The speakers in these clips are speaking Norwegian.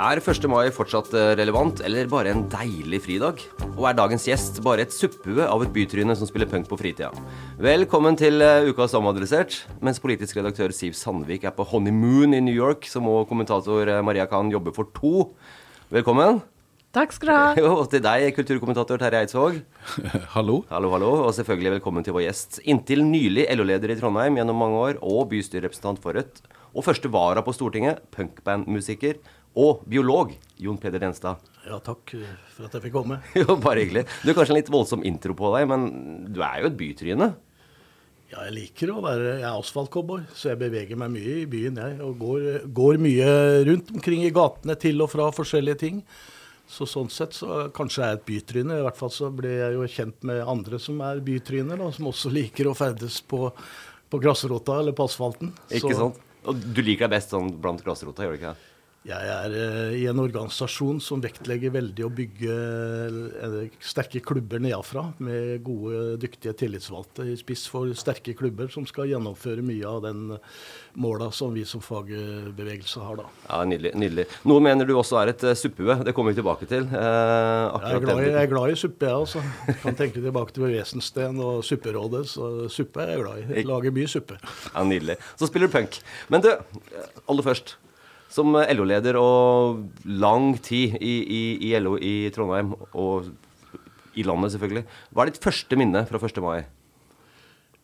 Er 1. mai fortsatt eh, relevant, eller bare en deilig fridag? Og er dagens gjest bare et suppue av et bytryne som spiller punk på fritida? Velkommen til eh, ukas Omadressert. Mens politisk redaktør Siv Sandvik er på honeymoon i New York, så må kommentator eh, Maria Khan jobbe for to. Velkommen. Takk skal du ha. Og til deg, kulturkommentator Terje Eidsvåg. Hallo. Hallo, hallo. Og selvfølgelig velkommen til vår gjest. Inntil nylig LO-leder i Trondheim gjennom mange år, og bystyrerepresentant for Rødt. Og første vara på Stortinget, punkbandmusiker og biolog Jon Peder Denstad. Ja, takk for at jeg fikk komme. Jo, bare hyggelig. Du er kanskje en litt voldsom intro på deg, men du er jo et bytryne. Ja, jeg liker å være Jeg er asfaltcowboy, så jeg beveger meg mye i byen, jeg. Og går, går mye rundt omkring i gatene til og fra forskjellige ting. Så sånn sett så kanskje jeg er et bytryne. I hvert fall så ble jeg jo kjent med andre som er bytryner, da, som også liker å ferdes på, på grasrota eller på asfalten. Ikke så, sant? Og du liker deg best sånn blant grasrota, gjør du ikke det? Jeg er eh, i en organisasjon som vektlegger veldig å bygge eh, sterke klubber nedenfra, med gode, dyktige tillitsvalgte i spiss for sterke klubber som skal gjennomføre mye av den måla som vi som fagbevegelse har, da. Ja, Nydelig. nydelig. Noe mener du også er et suppue. Det kommer vi tilbake til. Eh, Jeg er, glad jeg er glad i suppe, jeg altså. Kan tenke tilbake til Vesensten og Supperådet. Så suppe er jeg glad i. Jeg lager mye suppe. Ja, Nydelig. Så spiller du punk. Men du, aller først. Som LO-leder og lang tid i, i, i LO i Trondheim, og i landet selvfølgelig. Hva er ditt første minne fra 1. mai?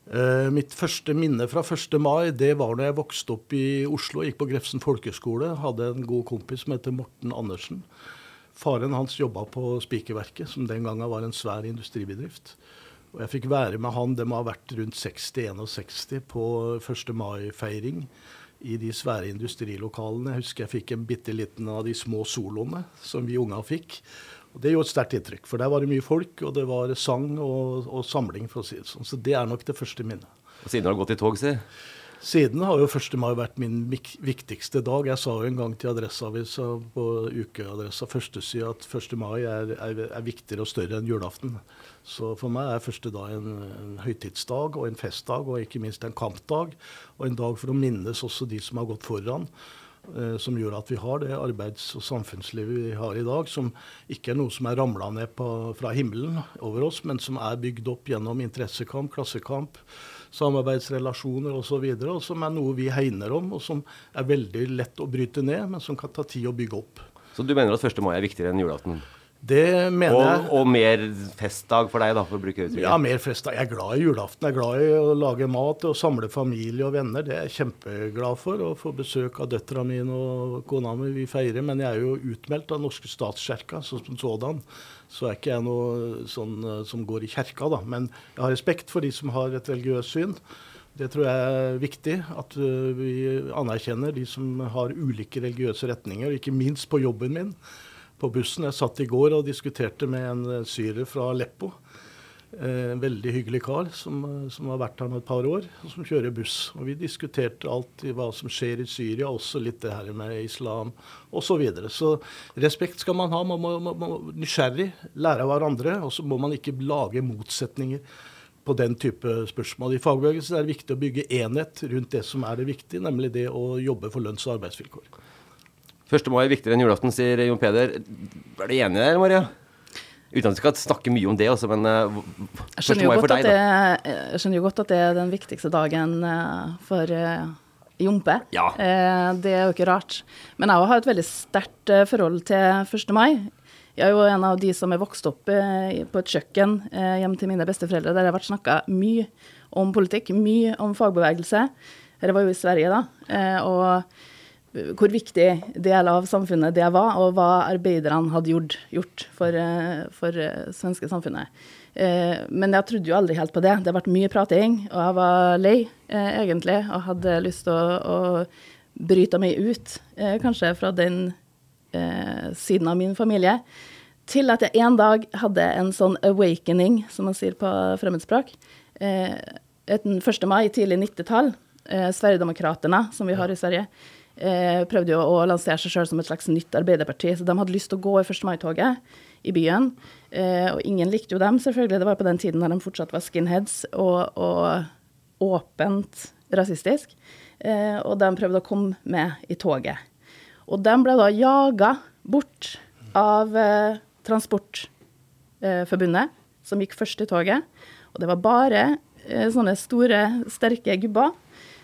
Eh, mitt første minne fra 1. mai det var når jeg vokste opp i Oslo. Gikk på Grefsen folkeskole. Hadde en god kompis som heter Morten Andersen. Faren hans jobba på Spikerverket, som den gangen var en svær industribedrift. Og jeg fikk være med han, det må ha vært rundt 60-61, på 1. mai-feiring i de svære industrilokalene. Jeg husker jeg fikk en bitte liten av de små soloene som vi unga fikk. Og Det gjorde et sterkt inntrykk, for der var det mye folk, og det var sang og, og samling. for å si det sånn. Så det er nok det første minnet. Og siden har du gått i tog, si. Siden har jo 1. mai vært min viktigste dag. Jeg sa jo en gang til Adresseavisa på ukeadressa førstesida at 1. mai er, er, er viktigere og større enn julaften. Så for meg er første dag en, en høytidsdag og en festdag, og ikke minst en kampdag. Og en dag for å minnes også de som har gått foran. eh, Som gjør at vi har det arbeids- og samfunnslivet vi har i dag, som ikke er noe som er ramla ned på, fra himmelen over oss, men som er bygd opp gjennom interessekamp, klassekamp, samarbeidsrelasjoner osv., og, som er noe vi hegner om, og som er veldig lett å bryte ned, men som kan ta tid å bygge opp. Så du mener at 1. mai er viktigere enn julaften? Det mener jeg. Og, og mer festdag for deg, da, for å bruke uttrykket? Ja, mer festdag. Jeg er glad i julaften. Jeg er glad i å lage mat og samle familie og venner. Det er jeg kjempeglad for. Å få besøk av døtra mine og kona mi. Vi feirer. Men jeg er jo utmeldt av norske statskirka som sådan. Så er ikke jeg noe sånn eh, som går i kjerka, da. Men jeg har respekt for de som har et religiøst syn. Det tror jeg er viktig. At uh, vi anerkjenner de som har ulike religiøse retninger. Ikke minst på jobben min, på bussen. Jeg satt i går og diskuterte med en syrer fra Aleppo. Eh, en veldig hyggelig kar som, som, har vært her nå et par år, og som kjører buss. Og Vi diskuterte alt hva som skjer i Syria, også litt det her med islam osv. Så, videre. så respekt skal man ha. Man må, må nysgjerrig, lære av hverandre. Og så må man ikke lage motsetninger på den type spørsmål. I fagbevegelsen er det viktig å bygge enhet rundt det som er det viktige, nemlig det å jobbe for lønns- og arbeidsvilkår. 1. mai er viktigere enn julaften, sier Jon Peder. Er du enig der, Maria? Uten at vi skal snakke mye om det, også, men uh, jeg, skjønner for deg, det, jeg skjønner jo godt at det er den viktigste dagen uh, for uh, Jompe. Ja. det er jo ikke rart. Men jeg har et veldig sterkt forhold til 1. mai. Jeg er jo en av de som er vokst opp på et kjøkken hjemme til mine besteforeldre, der det har vært snakka mye om politikk, mye om fagbevegelse. Dette var jo i Sverige, da. Og hvor viktig del av samfunnet det var, og hva arbeiderne hadde gjort, gjort for, for svenske samfunnet. Men jeg trodde jo aldri helt på det. Det vært mye prating, og jeg var lei, egentlig, og hadde lyst til å, å bryte meg ut, kanskje fra den eh, siden av min familie. Til at jeg en dag hadde en sånn awakening, som man sier på fremmedspråk. Eh, den 1. mai, tidlig 90-tall. Eh, Sverigedemokraterna, som vi har i Sverige, eh, prøvde jo å lansere seg sjøl som et slags nytt arbeiderparti. Så de hadde lyst til å gå i 1. mai-toget i byen. Eh, og ingen likte jo dem, selvfølgelig. Det var på den tiden da de fortsatt var skinheads og, og åpent rasistisk. Eh, og de prøvde å komme med i toget. Og de ble da jaga bort av eh, Transportforbundet, som gikk først i toget. Og det var bare eh, sånne store, sterke gubber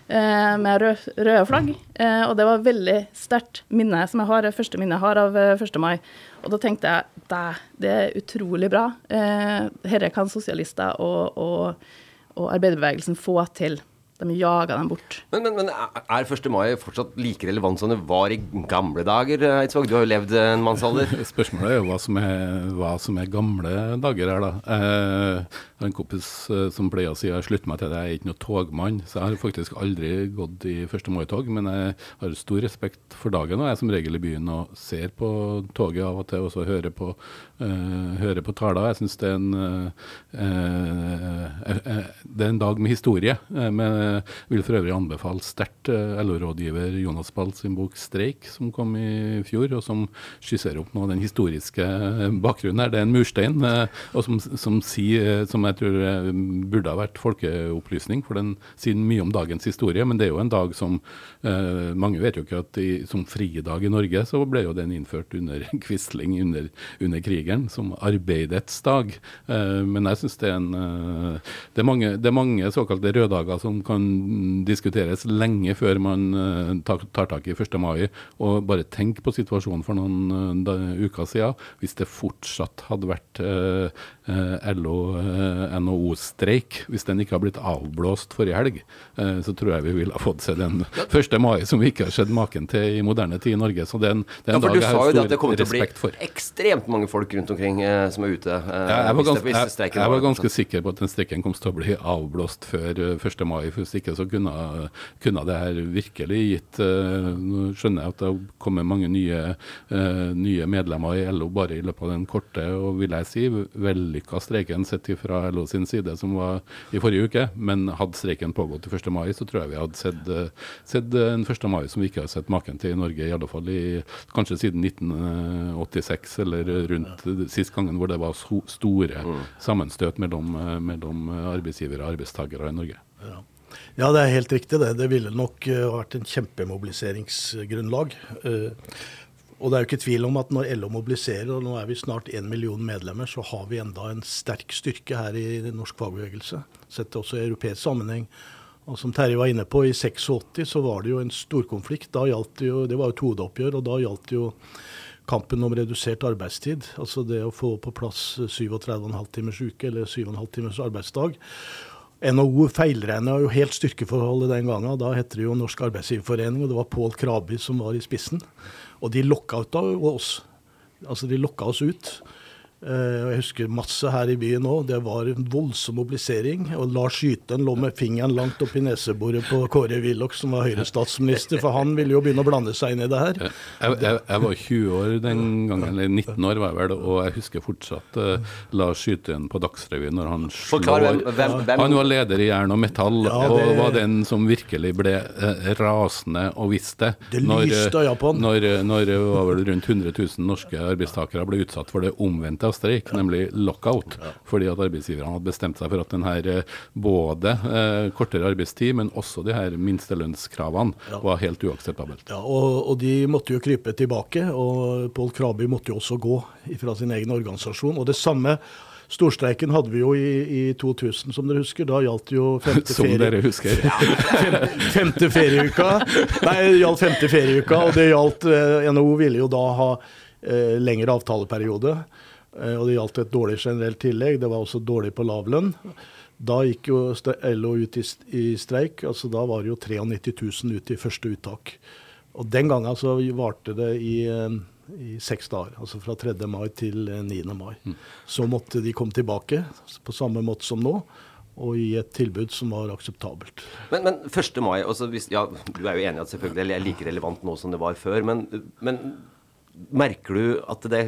med rød, røde flagg. Eh, og det var veldig sterkt minne, som jeg har, første minne jeg har av 1. Eh, mai. Og da tenkte jeg at det er utrolig bra. Dette kan sosialister og, og, og arbeiderbevegelsen få til. De jaga dem bort. Men, men, men, er 1. mai fortsatt like relevant som det var i gamle dager? Eidsvåg? Du har jo levd en mannsalder. Spørsmålet er jo hva som er, hva som er gamle dager her, da. Eh, en kompis eh, som pleier å si jeg slutter meg til deg, jeg er ikke noe togmann. Så jeg har faktisk aldri gått i 1. mai-tog, men jeg har stor respekt for dagen. Og jeg er som regel i byen og ser på toget av og til, og så hører på, uh, hører på taler. Jeg syns det er en uh, uh, det er en dag med historie. men jeg vil for øvrig anbefale sterkt LO-rådgiver Jonas Ball sin bok 'Streik', som kom i fjor, og som skisserer opp av den historiske bakgrunnen her. Det er en murstein, og som, som, sier, som jeg tror burde ha vært folkeopplysning, for den sier mye om dagens historie. Men det er jo en dag som Mange vet jo ikke at i, som fridag i Norge, så ble jo den innført under Quisling under, under krigen, som arbeidets dag. Men jeg syns det er en det er, mange, det er mange såkalte røddager som kan diskuteres lenge før man uh, tar, tar, tak i 1. mai. Og bare tenk på situasjonen for noen da, uker siden. Hvis det fortsatt hadde vært LO-NHO-streik, hvis den ikke har blitt avblåst forrige helg, så tror jeg vi ville ha fått se den 1. mai som vi ikke har sett maken til i moderne tid i Norge. Så den, den en, det ja, dag jeg har stor respekt for. Du sa jo at det kommer til å bli ekstremt mange folk rundt omkring som er ute. Ja, jeg, var ganske, jeg, jeg var ganske sikker på at den streiken kom til å bli avblåst før 1. mai. Hvis ikke så kunne, kunne det her virkelig gitt Nå skjønner jeg at det har kommet mange nye, nye, medlemmer i LO bare i løpet av den korte og vil jeg si vellykka streiken sett fra LO sin side, som var i forrige uke. Men hadde streiken pågått til 1. mai, så tror jeg vi hadde sett, uh, sett en 1. mai som vi ikke har sett maken til i Norge, i alle fall i, kanskje siden 1986 eller rundt sist gangen hvor det var so store mm. sammenstøt mellom, mellom arbeidsgivere og arbeidstakere i Norge. Ja. Ja, det er helt riktig det. Det ville nok vært en kjempemobiliseringsgrunnlag. Og det er jo ikke tvil om at når LO mobiliserer, og nå er vi snart én million medlemmer, så har vi enda en sterk styrke her i norsk fagbevegelse. Sett også i europeisk sammenheng. Og som Terje var inne på, i 86 så var det jo en storkonflikt. Da gjaldt det jo, det var jo et hodeoppgjør, og da gjaldt det jo kampen om redusert arbeidstid. Altså det å få på plass 37,5 timers uke, eller 7,5 timers arbeidsdag. NHO feilregna jo helt styrkeforholdet den gangen. Da heter det jo Norsk Arbeidsgiverforening, og det var Pål Krabi som var i spissen. Og de lockouta ut av oss. Altså, de lokka oss ut. Uh, jeg husker masse her i byen òg. Det var en voldsom mobilisering. Og Lars Skyten lå med fingeren langt oppi neseboret på Kåre Willoch, som var Høyre-statsminister, for han ville jo begynne å blande seg inn i det her. Jeg, jeg, jeg, var 20 år den gangen, eller 19 år var jeg vel, og jeg husker fortsatt uh, Lars Skyten på Dagsrevyen når han slår hvem, hvem, hvem? Han var leder i Jern og Metall, ja, det, og var den som virkelig ble uh, rasende og visste det. Det lyste øya på han. Når, når, når rundt 100 000 norske arbeidstakere ble utsatt for det omvendte streik, ja. nemlig lockout. Fordi at arbeidsgiverne hadde bestemt seg for at den her, eh, både eh, kortere arbeidstid, men også de her minstelønnskravene ja. var helt uakseptabelt. Ja, og, og, de måtte jo krype tilbake. Og Pål Kraby måtte jo også gå fra sin egen organisasjon. Og det samme Storstreiken hadde vi jo i, i, 2000, som dere husker. Da gjaldt det jo femte Som dere husker. Ja, femte, femte ferieuka. Nei, det gjaldt femte ferieuka, og det gjaldt eh, NHO ville jo da ha eh, lengre avtaleperiode. Eh, og det gjaldt et dårlig generelt tillegg. Det var også dårlig på lavlønn. Da gikk jo LO ut i, i streik. altså Da var det jo 93 000 ut i første uttak. Og den gangen så varte det i, eh, i seks dager. Altså fra 3. mai til 9. Eh, mai. Mm. Så måtte de komme tilbake på samme måte som nå og gi et tilbud som var akseptabelt. Men, men 1. mai, altså hvis, ja, Du er jo enig at selvfølgelig er like relevant nå som det var før. Men, men merker du at det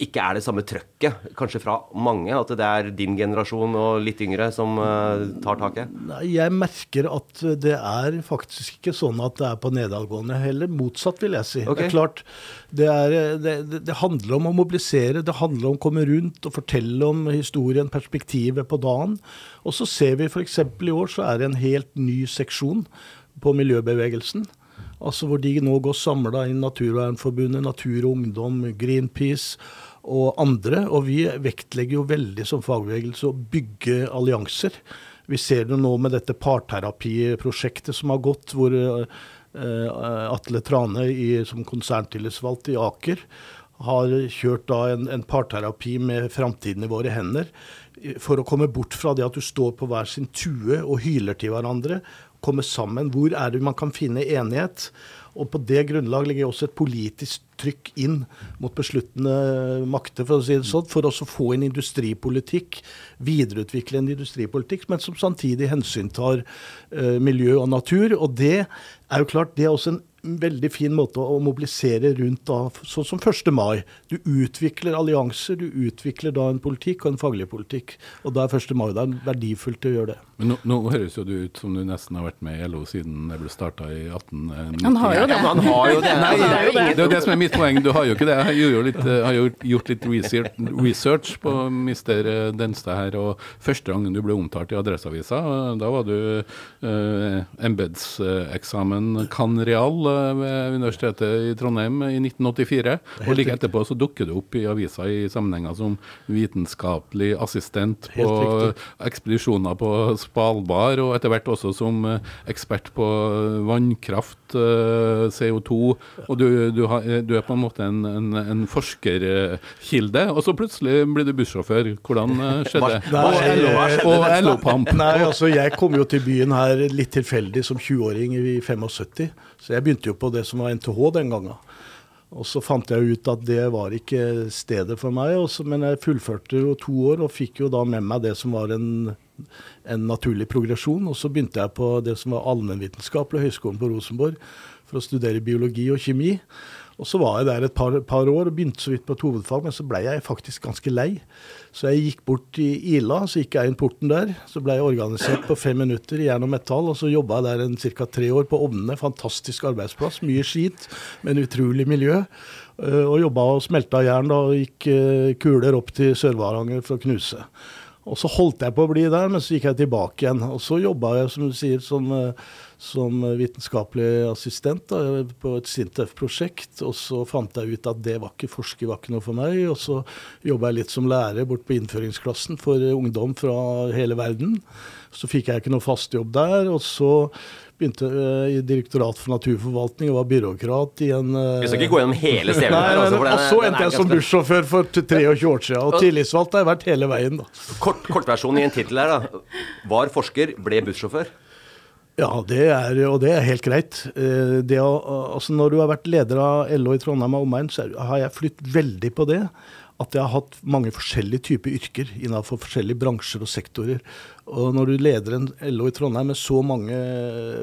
ikke er det samme trøkket, kanskje fra mange? At det er din generasjon og litt yngre som uh, tar taket? Nei, jeg merker at det er faktisk ikke sånn at det er på nedadgående. Heller motsatt, vil jeg si. Okay. Det er klart, det, er, det, det, handler om å mobilisere. Det handler om å komme rundt og fortelle om historien, perspektivet på dagen. Og så ser vi f.eks. i år så er det en helt ny seksjon på miljøbevegelsen. Altså Hvor de nå går samla inn Naturvernforbundet, Natur og Ungdom, Greenpeace og andre. Og vi vektlegger jo veldig som fagbevegelse å bygge allianser. Vi ser det nå med dette parterapiprosjektet som har gått, hvor uh, Atle Trane i, som konserntillitsvalgt i Aker har kjørt da en, en parterapi med framtiden i våre hender for å komme bort fra det at du står på hver sin tue og hyler til hverandre. Komme sammen. Hvor er det man kan finne enighet? Og på det grunnlag ligger også et politisk trykk inn mot besluttende makter, for å si det sånn, for å få en industripolitikk, videreutvikle en industripolitikk, men som samtidig hensyntar uh, miljø og natur. Og det er jo klart, det er også en veldig fin måte å mobilisere rundt da, sånn som 1. mai. Du utvikler allianser, du utvikler da en politikk og en faglig politikk. Og da er 1. mai da verdifullt til å gjøre det. Men nå, nå, høres jo du ut som du nesten har vært med i LO siden det ble starta i 1890. Han har jo det. Ja, har jo det. Nei, det, er jo det. det er det som er mitt poeng. Du har jo ikke det. Jeg har, litt, har gjort litt research på mister Denstad her. og Første gangen du ble omtalt i Adresseavisa, da var du eh, embetseksamen can. real ved Universitetet i Trondheim i 1984. Og like etterpå så dukker du opp i avisa i sammenhenger som vitenskapelig assistent på ekspedisjoner på Spalbar, og etter hvert også som eh, ekspert på vannkraft, eh, CO2. Og du, du, har, du er på en måte en, en, en forskerkilde, og så plutselig blir du bussjåfør. Hvordan eh, skjedde det? Og LO-pamp. Nei, altså jeg kom jo til byen her litt tilfeldig som 20-åring i 75. Så jeg begynte jo på det som var NTH den gangen. Og så fant jeg ut at det var ikke stedet for meg. Også, men jeg fullførte jo to år og fikk jo da med meg det som var en, en naturlig progresjon. Og så begynte jeg på det som var allmennvitenskapelig Høgskolen på Rosenborg for å studere biologi og kjemi. Og så var jeg der et par, par år og begynte så vidt på et hovedfag, men så ble jeg faktisk ganske lei. Så jeg gikk bort i Ila, så gikk jeg inn porten der. Så ble jeg organisert på fem minutter i jern og metall, og så jobba jeg der en ca. tre år på ovnene. Fantastisk arbeidsplass, mye skit, men utrolig miljø. Eh, og jobba og smelta jern da, og gikk eh, kuler opp til Sør-Varanger for å knuse. Og så holdt jeg på å bli der, men så gikk jeg tilbake igjen. Og så jobba jeg, som du sier, som eh, som vitenskapelig assistent da, på et Sintef-prosjekt. Og så fant jeg ut at det var ikke forsker var ikke noe for meg. Og så jobba jeg litt som lærer bort på innføringsklassen for ungdom fra hele verden. Så fikk jeg ikke noe fast jobb der. Og så begynte jeg i Direktorat for naturforvaltning og var byråkrat i en Vi skal ikke gå gjennom hele CV her. Altså, og så endte jeg som bussjåfør for 23 år siden. Og tillitsvalgt har jeg vært hele veien, da. Kort, kortversjonen i en tittel her, da. Var forsker, ble bussjåfør. Ja, det er, og det er helt greit. Eh, det å, altså når du har vært leder av LO i Trondheim og omegn, så har jeg flytt veldig på det. at jeg har hatt mange forskjellige typer yrker innenfor forskjellige bransjer og sektorer. Og når du leder en LO i Trondheim med så mange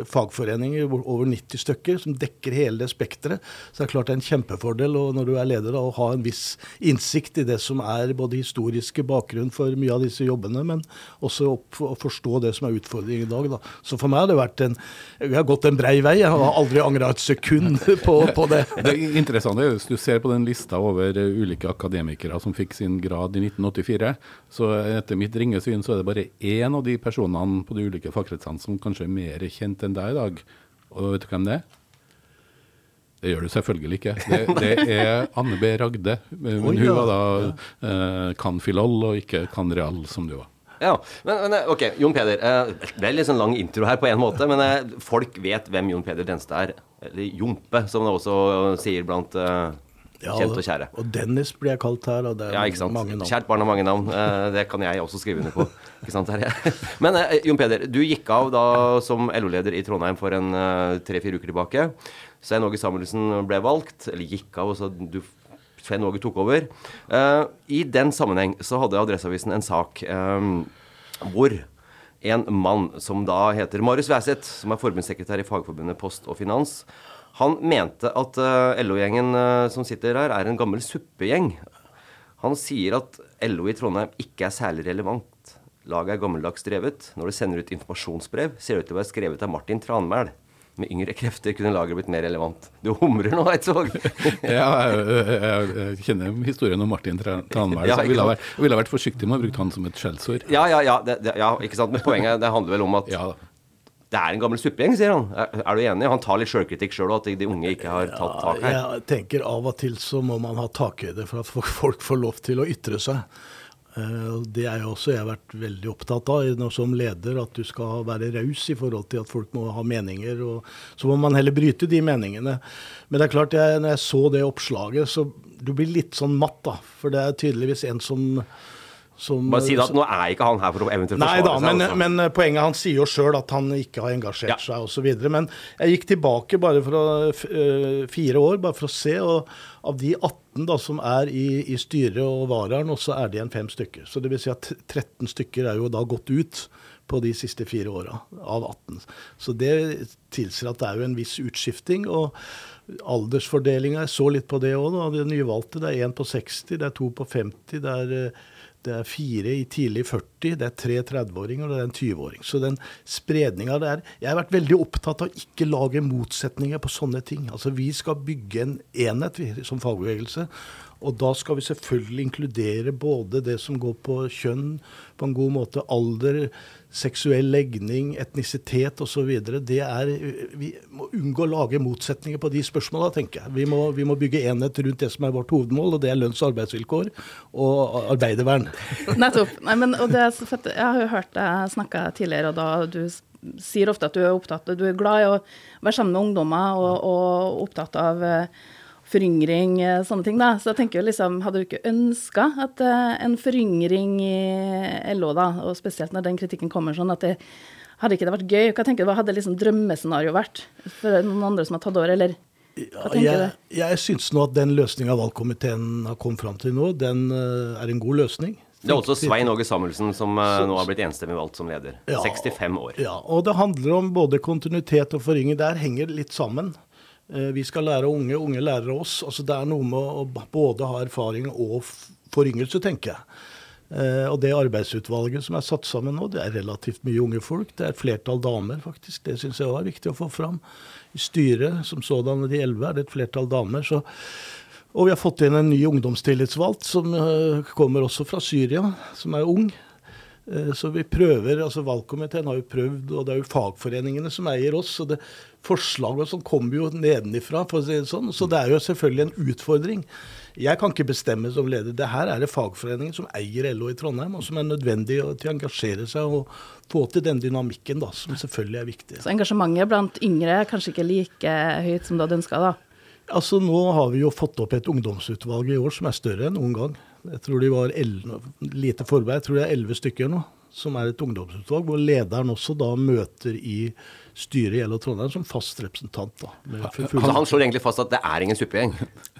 fagforeninger, over 90 stykker, som dekker hele det spekteret, så er det klart det er en kjempefordel og når du er leder å ha en viss innsikt i det som er både historiske bakgrunn for mye av disse jobbene, men også å forstå det som er utfordringen i dag. Da. Så for meg har det vært en Jeg har gått en brei vei. Jeg har aldri angra et sekund på, på det. Det interessante er hvis du ser på den lista over ulike akademikere som fikk sin grad i 1984, så etter mitt ringe syn så er det bare én en av de personene på de ulike fagkretsene som kanskje er mer kjent enn deg i dag. Og vet du hvem det er? Det gjør du selvfølgelig ikke. Det, det er Anne B. Ragde. Men hun var da eh, Canfilol og ikke Canreal, som du var. Ja, men, men, ok, Jon Peder. Eh, det er litt sånn lang intro her på en måte, men eh, folk vet hvem Jon Peder Denstad er. Eller Jompe, som det også sier blant eh, ja, Kjent og kjære. Og Dennis blir jeg kalt her. og det er ja, ikke sant? mange navn. Kjært barn har mange navn. Uh, det kan jeg også skrive under på. ikke sant, Terje? Men uh, Jon Peder, du gikk av da som LO-leder i Trondheim for en uh, tre-fire uker tilbake. Svein Åge Samuelsen ble valgt, eller gikk av, og så du Svein Åge tok over. I den sammenheng så hadde Adresseavisen en sak hvor en mann som da heter Marius Wæseth, som er forbundssekretær i Fagforbundet Post og Finans, han mente at uh, LO-gjengen uh, som sitter her, er en gammel suppegjeng. Han sier at LO i Trondheim ikke er særlig relevant. Laget er gammeldags drevet. Når det sender ut informasjonsbrev, ser det ut til å være skrevet av Martin Tranmæl. Med yngre krefter kunne laget blitt mer relevant. Du humrer nå, Eidsvåg. ja, jeg, jeg, jeg, kjenner historien om Martin Tranmæl, ja, så jeg ville vært, ville vært forsiktig med å bruke han som et skjellsord. Ja, ja, ja, det, ja, ikke sant. Men poenget det handler vel om at ja, det er en gammel suppegjeng, sier han. Er, er, du enig? Han tar litt sjølkritikk sjøl, og at de unge ikke har tatt tak her. Jeg tenker av og til så må man ha takhøyde for at folk får lov til å ytre seg. Eh, det er jo også jeg har vært veldig opptatt av som leder, at du skal være raus i forhold til at folk må ha meninger. og Så må man heller bryte de meningene. Men det er klart, jeg, når jeg så det oppslaget, så du blir litt sånn matt, da. For det er tydeligvis en som som, Bare si det at Nå er ikke han her for å eventuelt forsvare da, seg. Men, men eh, poenget han sier jo sjøl at han ikke har engasjert ja. seg osv. Men jeg gikk tilbake bare for å, uh, fire år bare for å se. og Av de 18 da, som er i, i styret og varaen, så er det igjen fem stykker. Så det vil si at 13 stykker er jo da gått ut på de siste fire åra av 18. Så det tilsier at det er jo en viss utskifting. og Aldersfordelinga, jeg så litt på det òg. De nyvalgte, det er én på 60, det er to på 50. det er eh, det er fire i tidlig 40, det er tre 30-åringer og det er en 20-åring. Så den spredninga der Jeg har vært veldig opptatt av å ikke lage motsetninger på sånne ting. Altså Vi skal bygge en enhet vi, som fagbevegelse. Og da skal vi selvfølgelig inkludere både det som går på kjønn på en god måte, alder, seksuell legning, etnisitet osv. Vi må unngå å lage motsetninger på de spørsmåla, tenker jeg. Vi må, vi må, bygge enhet rundt det som er vårt hovedmål, og det er lønns- og arbeidsvilkår og arbeidervern. Nettopp. Nei, men, det, jeg har jo hørt deg snakke tidligere, og da du sier ofte at du er opptatt du er glad i å være sammen med ungdommer og, og opptatt av uh, foryngring, eh, sånne ting. da. Så jeg tenker jo liksom, Hadde du ikke ønska at uh, en foryngring i LO, da, og spesielt når den kritikken kommer sånn, at det hadde ikke det vært gøy? Hva tenker du, hva hadde liksom drømmescenarioet vært for noen andre som har tatt over, eller? Ja, jeg jeg syns nå at den løsninga valgkomiteen har kommet fram til nå, den uh, er en god løsning. Det er også Svein Åge Samuelsen som uh, nå har blitt enstemmig valgt som leder. Ja, 65 år. Ja, og det handler om både kontinuitet og foryngring. Der henger litt sammen. Eh, vi skal lære unge, unge lærer oss. Altså det er noe med å både ha erfaring og foryngelse, tenker jeg. Eh, og det arbeidsutvalget som er satt sammen nå, det er relativt mye unge folk. Det er et flertall damer, faktisk. Det syns jeg òg er viktig å få fram. I styret som sådan, de elleve, er det et flertall damer. så og vi har fått inn en ny ungdomstillitsvalgt som eh, kommer også fra Syria, som er ung. Eh, så vi prøver, altså Valgkomiteen har jo prøvd, og det er jo fagforeningene som eier oss. så det Forslaget som kommer jo nedenifra, for å si det sånn. Så det er jo selvfølgelig en utfordring. Jeg kan ikke bestemme som leder. Det her er det fagforeningen som eier LO i Trondheim, og som er nødvendig til å engasjere seg og få til den dynamikken, da, som selvfølgelig er viktig. Så engasjementet blant yngre er kanskje ikke like høyt som du hadde ønska, da? Altså Nå har vi jo fått opp et ungdomsutvalg i år som er større enn noen gang. Jeg tror de var 11, lite forberedt, jeg tror det er elleve stykker nå. som er et ungdomsutvalg, hvor lederen også da møter i styret i LO Trondheim som fast representant. da. med full- han slår egentlig fast at det er ingen suppegjeng.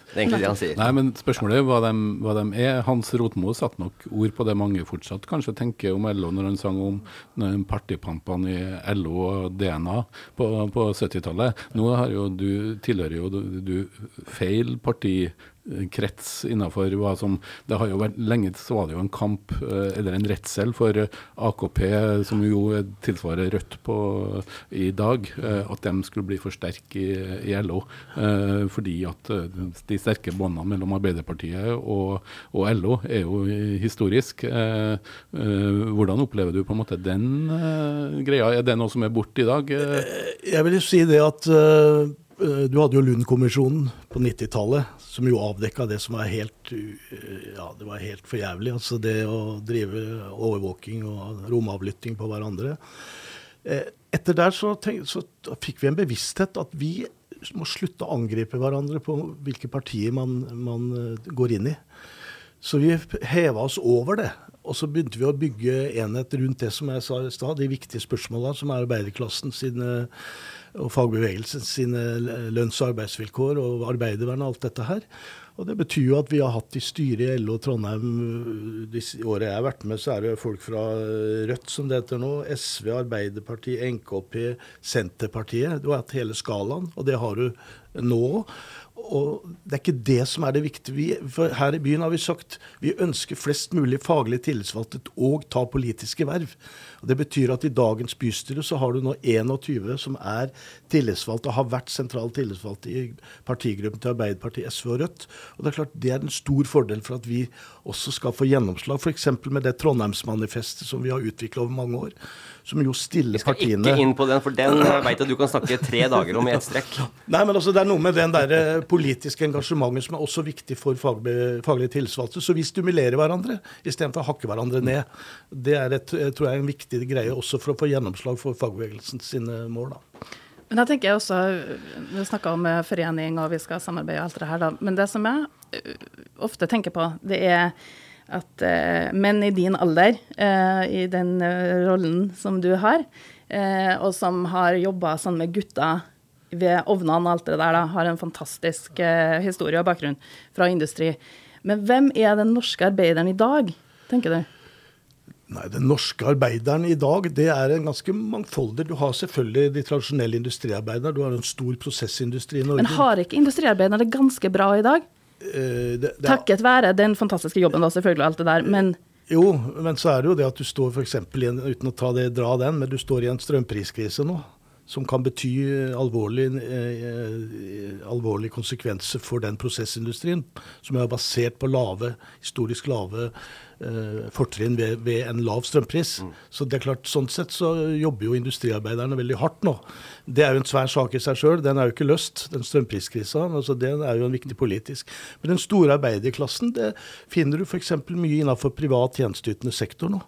Det er egentlig det han sier. Nei, men spørsmålet er hva de, hva de er. Hans Rotmo satte nok ord på det mange fortsatt kanskje tenker om LO, når han sang om partipampene i LO og DNA på, på 70-tallet. Nå har jo du, tilhører jo du, du feil partikrets innenfor hva som Det har jo vært lenge så var det jo en kamp, eh, eller en redsel, for eh, AKP, som jo tilsvarer Rødt på i dag, eh, at de skulle bli for sterke i, i LO. eh, Fordi at eh, de sterke båndene mellom Arbeiderpartiet og, og LO er jo historisk. Eh, eh, Hvordan opplever du på en måte den eh, greia? Er det noe som er borte i dag? Eh, Jeg vil si det at du hadde jo Lund-kommisjonen på 90-tallet, som jo avdekka det som var helt, ja, det var helt for jævlig. Altså det å drive overvåking og romavlytting på hverandre. Eh, Etter der så, tenk, så fikk vi en bevissthet at vi må slutte å angripe hverandre på hvilke partier man, man øh, går inn i. Så vi heva oss over det. Og så begynte vi å bygge enhet rundt det som jeg sa i stad, de viktige spørsmåla som er arbeiderklassen sine og fagbevegelsen sine lønns- og arbeidsvilkår og arbeidervern og alt dette her. Og Det betyr jo at vi har hatt i styret i LO Trondheim de årene jeg har vært med, så er det folk fra Rødt, som det heter nå, SV, Arbeiderpartiet, NKP, Senterpartiet. Du har hatt hele skalaen, og det har du nå. Og Det er ikke det som er det viktige. Vi, for her i byen har vi sagt vi ønsker flest mulig faglig tillitsvalgte og ta politiske verv. Og Det betyr at i dagens bystyre så har du nå 21 som er tillitsvalgte og har vært sentrale tillitsvalgte i partigruppen til Arbeiderpartiet, SV og Rødt. Og Det er klart det er en stor fordel for at vi også skal få gjennomslag, f.eks. med det Trondheimsmanifestet som vi har utvikla over mange år. Som jo stiller partiene Vi skal partiene ikke inn på den, for den veit jeg du kan snakke tre dager om i ett strekk. Nei, men altså, Det er noe med den der eh, politiske engasjementet som er også viktig for fagbe, faglige tillitsvalgte. Så vi stimulerer hverandre istedenfor å hakke hverandre ned. Det er et, tror jeg en viktig greie også for å få gjennomslag for fagbevegelsen sine mål. da. Men jeg tenker også, Du snakka om eh, forening og vi skal samarbeide og alt det her, da. Men det som jeg eh, ofte tenker på, det er at eh, menn i din alder, eh, i den eh, rollen som du har, eh, og som har jobba sånn med gutta ved ovnene og alt det der, da, har en fantastisk eh, historie og bakgrunn fra industri. Men hvem er den norske arbeideren i dag, tenker du? Nei, Den norske arbeideren i dag det er en ganske mangfoldig. Du har selvfølgelig de tradisjonelle industriarbeiderne. Du har en stor prosessindustri i Norge. Men har ikke industriarbeiderne det ganske bra i dag? Eh, det, det Takket være den fantastiske jobben, da, selvfølgelig, og alt det der. Men Jo, men så er det jo det at du står f.eks. i en uten å ta det, dra den, men du står i en strømpriskrise nå. Som kan bety alvorlige eh, alvorlig konsekvenser for den prosessindustrien. Som er basert på lave, historisk lave eh, fortrinn ved, ved en lav strømpris. Så det er klart, sånn sett så jobber jo industriarbeiderne veldig hardt nå. Det er jo en svær sak i seg sjøl. Den er jo ikke løst, den strømpriskrisa. Altså, den er jo en viktig politisk. Men den store arbeiderklassen det finner du f.eks. mye innenfor privat tjenesteytende sektor nå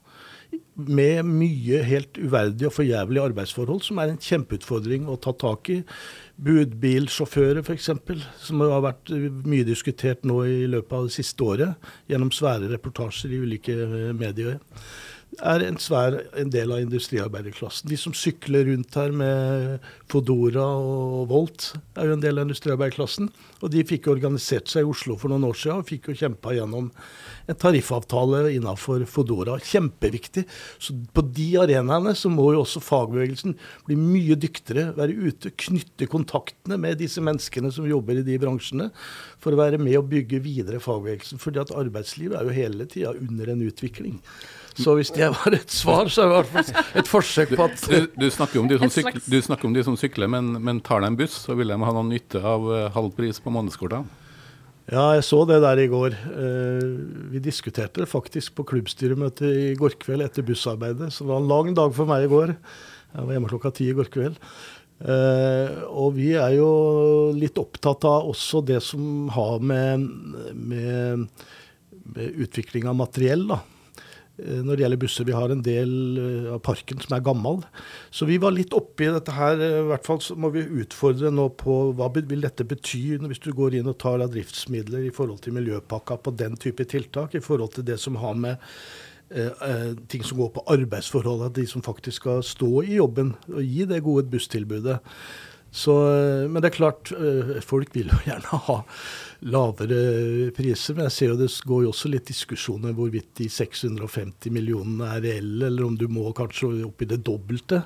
med mye helt uverdige og forjævlige arbeidsforhold, som er en kjempeutfordring å ta tak i. Budbilsjåfører f.eks., som har vært mye diskutert nå i løpet av det siste året, gjennom svære reportasjer i ulike eh, medier, er en svær en del av industriarbeiderklassen. De som sykler rundt her med Fodora og Volt, er jo en del av industriarbeiderklassen. Og de fikk organisert seg i Oslo for noen år siden og fikk jo kjempa gjennom en tariffavtale innenfor Fodora. Kjempeviktig. Så på de arenaene så må jo også fagbevegelsen bli mye dyktigere. Være ute, knytte kontaktene med disse menneskene som jobber i de bransjene, for å være med og bygge videre fagbevegelsen. Fordi at arbeidslivet er jo hele tida under en utvikling. Så hvis det var et svar, så er det i hvert fall et forsøk på at Du, du, snakker om de som sykler, du snakker om de som sykler, men, men tar de en buss, så vil de ha noen nytte av eh, halv pris på månedskortene. Ja, jeg så det der i går. Eh, vi diskuterte det faktisk på klubbstyremøtet i går kveld etter bussarbeidet. Så det var en lang dag for meg i går. Jeg var hjemme klokka ti i går kveld. Eh, og vi er jo litt opptatt av også det som har med, med, med utvikling av materiell, da. Eh, Når det gjelder busser, vi har en del eh, av parken som er gammel. Så vi var litt oppi dette her. eh, I hvert fall så må vi utfordre nå på hva vil dette bety hvis du går inn og tar av driftsmidler i forhold til miljøpakka på den type tiltak, i forhold til det som har med ting som går på arbeidsforhold, at de som faktisk skal stå i jobben og gi det gode busstilbudet. Så, eh, men det er klart, eh, folk vil jo gjerne ha lavere priser. Men jeg ser jo det går jo også litt diskusjoner hvorvidt de 650 millionene er reelle, eller om du må kanskje opp i det dobbelte.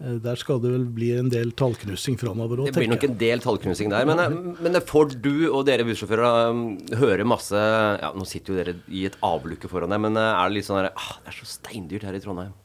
Eh, Der skal det vel bli en del tallknusing framover òg, Det blir nok en del tallknusing der. Men, eh, men det får du og dere bussjåfører um, høre masse ja, Nå sitter jo dere i et avlukke foran deg, men er det litt sånn her ah, Det er så steindyrt her i Trondheim.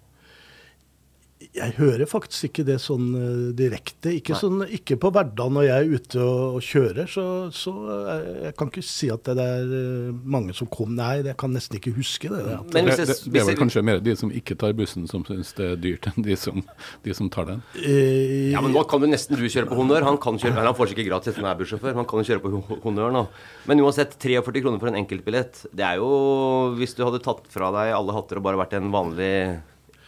Jeg hører faktisk ikke det sånn eh, direkte. Ikke, sånn, ikke på hverdagen når jeg er ute og, og kjører. Så, så eh, jeg kan ikke si at det er eh, mange som kom. Nei, jeg kan nesten ikke huske det. det. Men Det, hvis det, jeg, det er vel kanskje mer de som ikke tar bussen, som syns det er dyrt, enn de som, de som tar den. Eh, ja, men Nå kan jo nesten du kjøre på honnør. Han kan kjøre, eller han får sikkert gratis, han er bussjåfør. Han kan jo kjøre på ho- honnør nå. Men uansett, 43 kroner for en enkeltbillett. Det er jo Hvis du hadde tatt fra deg alle hatter og bare vært en vanlig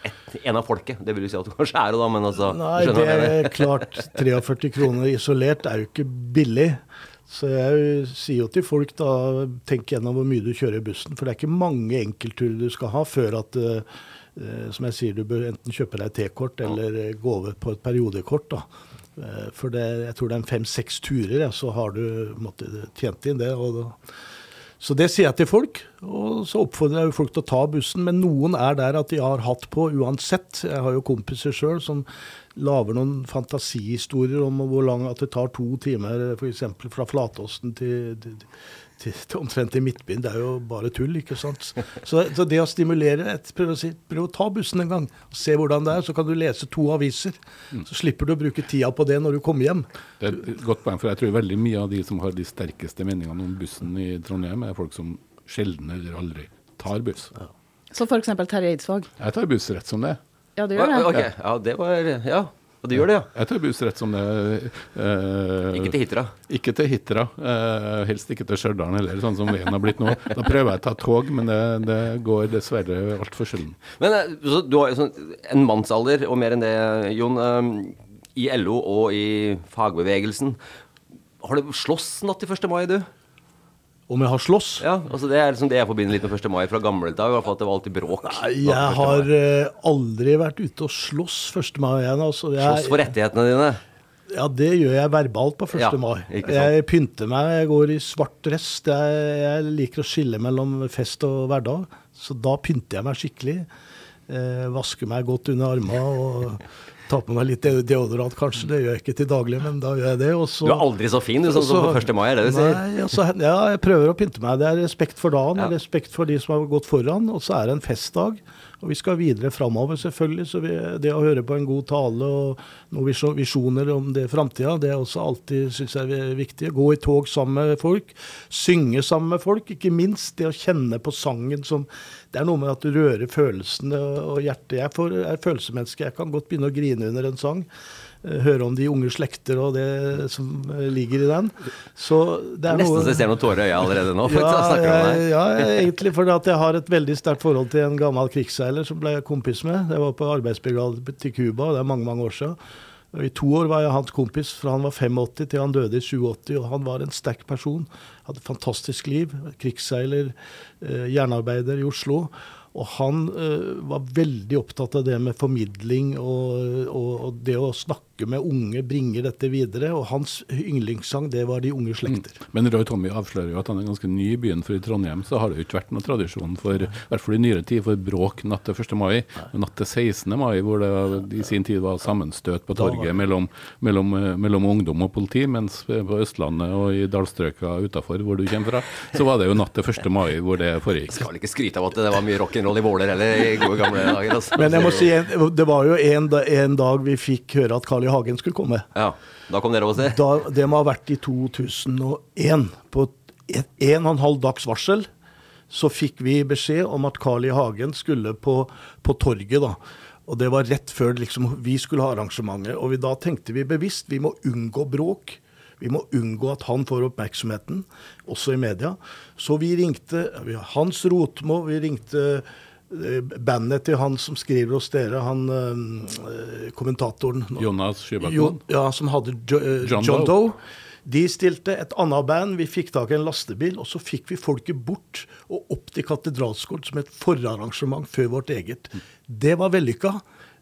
et, en av folket. Det vil jo si at du kanskje er det, da, men altså Nei, det er klart. 43 kroner isolert er jo ikke billig. Så jeg sier jo til folk da, tenk gjennom hvor mye du kjører i bussen. For det er ikke mange enkeltturer du skal ha før at eh, eh, som jeg sier, du bør enten kjøpe deg T-kort eller eh, gå over på et periodekort. da. For det, jeg tror det er fem-seks turer, ja, så har du måtte, tjent inn det. og da så det sier jeg til folk, og så oppfordrer jeg folk til å ta bussen. Men noen er der at de har hatt på uansett. Jeg har jo kompiser sjøl som lager noen fantasihistorier om hvor lang at det tar to timer f.eks. fra Flatåsen til, til, til, til omtrent til Midtbyen. Det er jo bare tull, ikke sant. Så, så det å stimulere et, prøv, å si, prøv å ta bussen en gang. og Se hvordan det er. Så kan du lese to aviser. Så slipper du å bruke tida på det når du kommer hjem. Det er et godt poeng, for jeg tror veldig mye av de som har de sterkeste meningene om bussen i Trondheim, er folk som sjelden eller aldri tar buss. Så f.eks. Terje Eidsvåg. Jeg tar buss rett som det. Ja, du gjør det. Ok, ja, det var Ja, og du gjør det, ja. Jeg tar buss rett som det. eh, Ikke til Hitra. Ikke til Hitra, eh, helst ikke til Stjørdal heller, sånn som veien har blitt nå. Da prøver jeg å ta tog, men det, det går dessverre altfor sjelden. Men eh, så du har jo sånn en mannsalder og mer enn det, Jon. eh, I LO og i fagbevegelsen. Har du slåss natt til 1. mai, du? Om jeg har slåss? Ja, altså Det er liksom det jeg forbinder litt med 1. mai fra gamle dager. At det var alltid bråk. Nei, jeg har eh, aldri vært ute og slåss 1. mai igjen. Altså. Jeg, Slåss for rettighetene dine. Ja, det gjør jeg verbalt på 1. Ja, mai. Jeg pynter meg, jeg går i svart dress. Er, jeg liker å skille mellom fest og hverdag, så da pynter jeg meg skikkelig. Eh, vasker meg godt under armene og tar på meg litt deodorant, kanskje. Det gjør jeg ikke til daglig, men da gjør jeg det. Også, Du er aldri så fin du, sånn som på 1. mai, er det du sier? Nei, altså, ja, jeg prøver å pynte meg. Det er respekt for dagen, Ja. respekt for de som har gått foran. Og så er det en festdag. Og vi skal videre framover, selvfølgelig. Så vi, det å høre på en god tale og noen visjoner om det framtida, det er også alltid synes jeg viktig. Gå i tog sammen med folk. Synge sammen med folk. Ikke minst det å kjenne på sangen som Det er noe med at du rører følelsene og hjertet. Jeg jeg er følelsesmenneske. Jeg kan godt begynne å grine under en sang. Eh, Høre om de unge slekter og det som eh, ligger i den. Så det er Nesten noe så jeg ser noen tårer i øya allerede nå. ja, jeg ja, egentlig For at jeg har et veldig sterkt forhold til en gammel krigsseiler som ble kompis med. Jeg var på arbeidsbrigade til Cuba, det er mange mange år siden. I to år var jeg hans kompis, fra han var 85 til han døde i 87. Og han var en sterk person. Hadde et fantastisk liv. Krigsseiler, eh, jernarbeider i Oslo. Og han var veldig opptatt av det med formidling og, og, og det å snakke med unge, bringe dette videre. Og hans yndlingssang, det var De unge slekter. Men Roy Tommy avslører jo at han er ganske ny i byen, for i Trondheim så har det jo ikke vært noen tradisjon for, i hvert fall i nyere tid, for bråk natt til 1. mai. Men natt til 16. mai, hvor det i sin tid var sammenstøt på torget mellom, mellom, eh, mellom ungdom og politi, mens på Østlandet og i dalstrøka utafor, hvor du kommer fra, så var det jo natt til 1. mai hvor det foregikk. Skal vel ikke skryte av at det var mye rock'n'roll i Våler heller i gode gamle dager. Altså. Men jeg må si, det var jo en, en dag vi fikk høre at Carl I. Hagen skulle komme. Ja, Da kom dere og se. Da, det må ha vært i 2001. På et, en og en halv dags varsel så fikk vi beskjed om at Carl I. Hagen skulle på, på torget. da. Og det var rett før liksom, vi skulle ha arrangementet. Og vi, da tenkte vi bevisst vi må unngå bråk. Vi må unngå at han får oppmerksomheten, også i media. Så vi ringte Hans Rotmo, vi ringte bandet til han som skriver hos dere, han eh, kommentatoren. Jonas Jo, ja, som hadde jo, eh, John John, Doe. De stilte et annet band, vi fikk tak i en lastebil, og så fikk vi folket bort og opp til Katedralskolen som et forarrangement før vårt eget. Det var vellykka.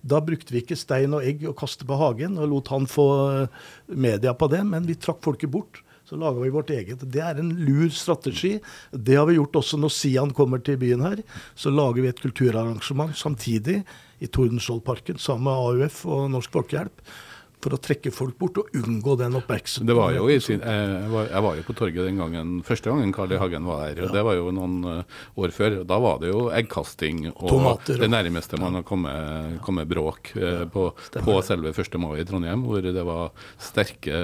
Da brukte vi ikke stein og egg og kaste på hagen og lot han få eh, media på det, men vi trakk folket bort. Så laga vi vårt eget. Det er en lur strategi. Det har vi gjort også når Sian kommer til byen her. Så lager vi et kulturarrangement samtidig i Tordenskjoldparken sammen med AUF og Norsk Folkehjelp for å trekke folk bort og unngå den oppmerksomheten. Det var jo i sin, jeg, var, jeg var jo på torget den gangen, første gangen Carl I. Hagen var her. og Det var jo noen uh, år før. Da var det jo eggkasting og Tomater, det nærmeste man har kommet, kommet bråk ja, på, på, selve 1. mai i Trondheim, hvor det var sterke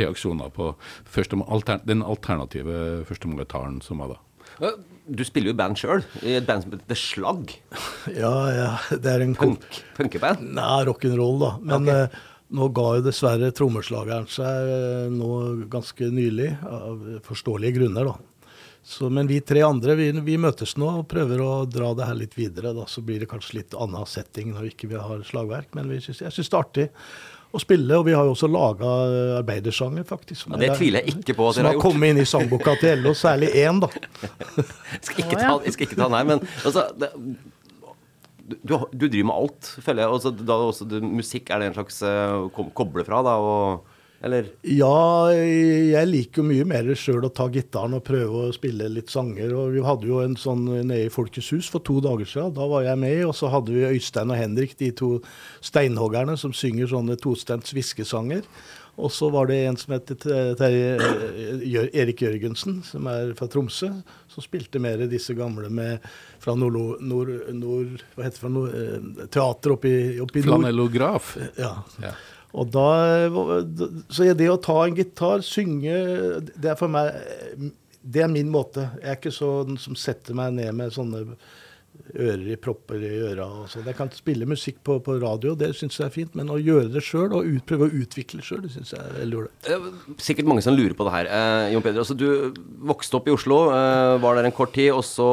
reaksjoner på første, alter, den alternative 1. mai-talen som var da. Du spiller jo i band sjøl, i et band som heter The Slagg. Ja, ja, det er en Punk, Punkeband? Nei, rock'n'roll, da. Men okay. Nå ga jo dessverre trommeslageren seg uh, nå ganske nylig, av forståelige grunner, da. Så, men vi tre andre vi, vi, møtes nå og prøver å dra det her litt videre. da, Så blir det kanskje litt annen setting når vi ikke har slagverk. Men synes, jeg syns det er artig å spille. Og vi har jo også laga arbeidersanger, faktisk. Ja, det tviler jeg ikke på at dere har gjort. Som har kommet inn i sangboka til LO, særlig én, da. jeg, skal ikke ta, jeg skal ikke ta den her, men altså det, du, du, driver med alt, føler jeg. Også, da, også, du, musikk, er det en slags uh, koble fra, da? og eller? Ja, jeg liker jo mye mer sjøl å ta gitaren og prøve å spille litt sanger. og Vi hadde jo en sånn nede i Folkets hus for to dager siden. Da var jeg med. Og så hadde vi Øystein og Henrik, de to steinhoggerne, som synger sånne tostemts hviskesanger. Og så var det en som het eh, Erik Jørgensen, som er fra Tromsø, som spilte mer disse gamle med fra nord, nord, nord Hva heter det for noe? Eh, teater oppe i, oppe i nord. Flanellograf. Ja. ja. Og da, så det å ta en gitar, synge, det er for meg Det er min måte. Jeg er ikke sånn som setter meg ned med sånne ører i propper i øra. og sånn. Jeg kan spille musikk på, på radio, det syns jeg er fint. Men å gjøre det sjøl og ut, prøve å utvikle sjøl, det syns jeg er veldig ålreit. Sikkert mange som lurer på det her. Eh, Jon Peder, altså, du vokste opp i Oslo, eh, var der en kort tid, og så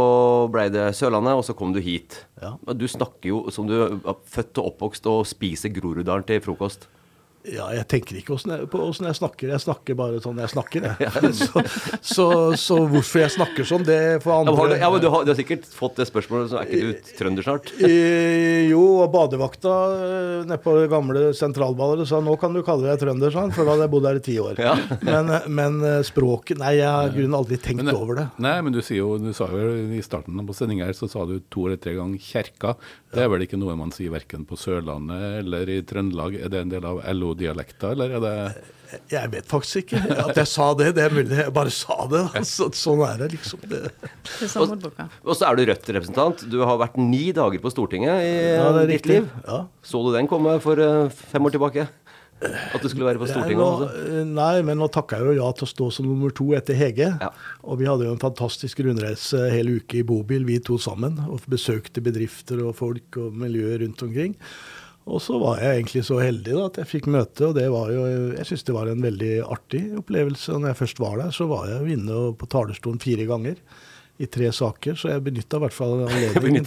ble det Sørlandet, og så kom du hit. Ja. Du snakker jo som du er født og oppvokst og spiser Groruddalen til frokost. Ja, jeg tenker ikke jeg, på åssen jeg snakker. Jeg snakker bare sånn jeg snakker, jeg. så, så, så, hvorfor jeg snakker sånn, det får andre ja, men, ja, men du, har, du, har, sikkert fått det spørsmålet, så er ikke du trønder snart? jo, og badevakta eh, nede på det gamle sentralballet sa nå kan du kalle deg trønder, sånn, for da hadde jeg bodd her i ti år. Ja. Men, men, eh, språket Nei, jeg har grunnen aldri tenkt men, over det. Nei, men du sier jo, du sa jo i starten på sendinga her, så sa du to eller tre ganger kjerka. Det er vel ikke noe man sier verken på Sørlandet eller i Trøndelag? Er det en del av LO-dialekta, eller er det jeg vet faktisk ikke at jeg sa det. Det er mulig jeg bare sa det. Så, sånn er det, liksom. Det. Og, så er du Rødt-representant. Du har vært ni dager på Stortinget i ja, ditt liv. Ja. Så du den komme for uh, fem år tilbake? At du skulle være på Stortinget? Nå, eh, nei, men nå takka jeg jo ja til å stå som nummer to etter Hege. Ja. Og vi hadde jo en fantastisk rundreise hele uke i bobil, vi to sammen. Og besøkte bedrifter og folk og miljøer rundt omkring. Og så var jeg egentlig så heldig da, at jeg fikk møte, og det var jo, jeg syns det var en veldig artig opplevelse. Og når jeg først var der, så var jeg inne på talerstolen fire ganger i tre saker, så jeg benytta i hvert fall anledningen,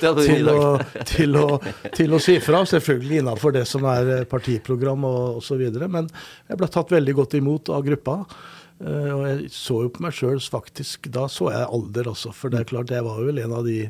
ja, til, til, til, å, si fra. Selvfølgelig innenfor det som er eh, partiprogram og osv. Men jeg ble tatt veldig godt imot av gruppa. Uh, og jeg så jo på meg sjøl faktisk Da så jeg alder også, for det er klart jeg var vel en av de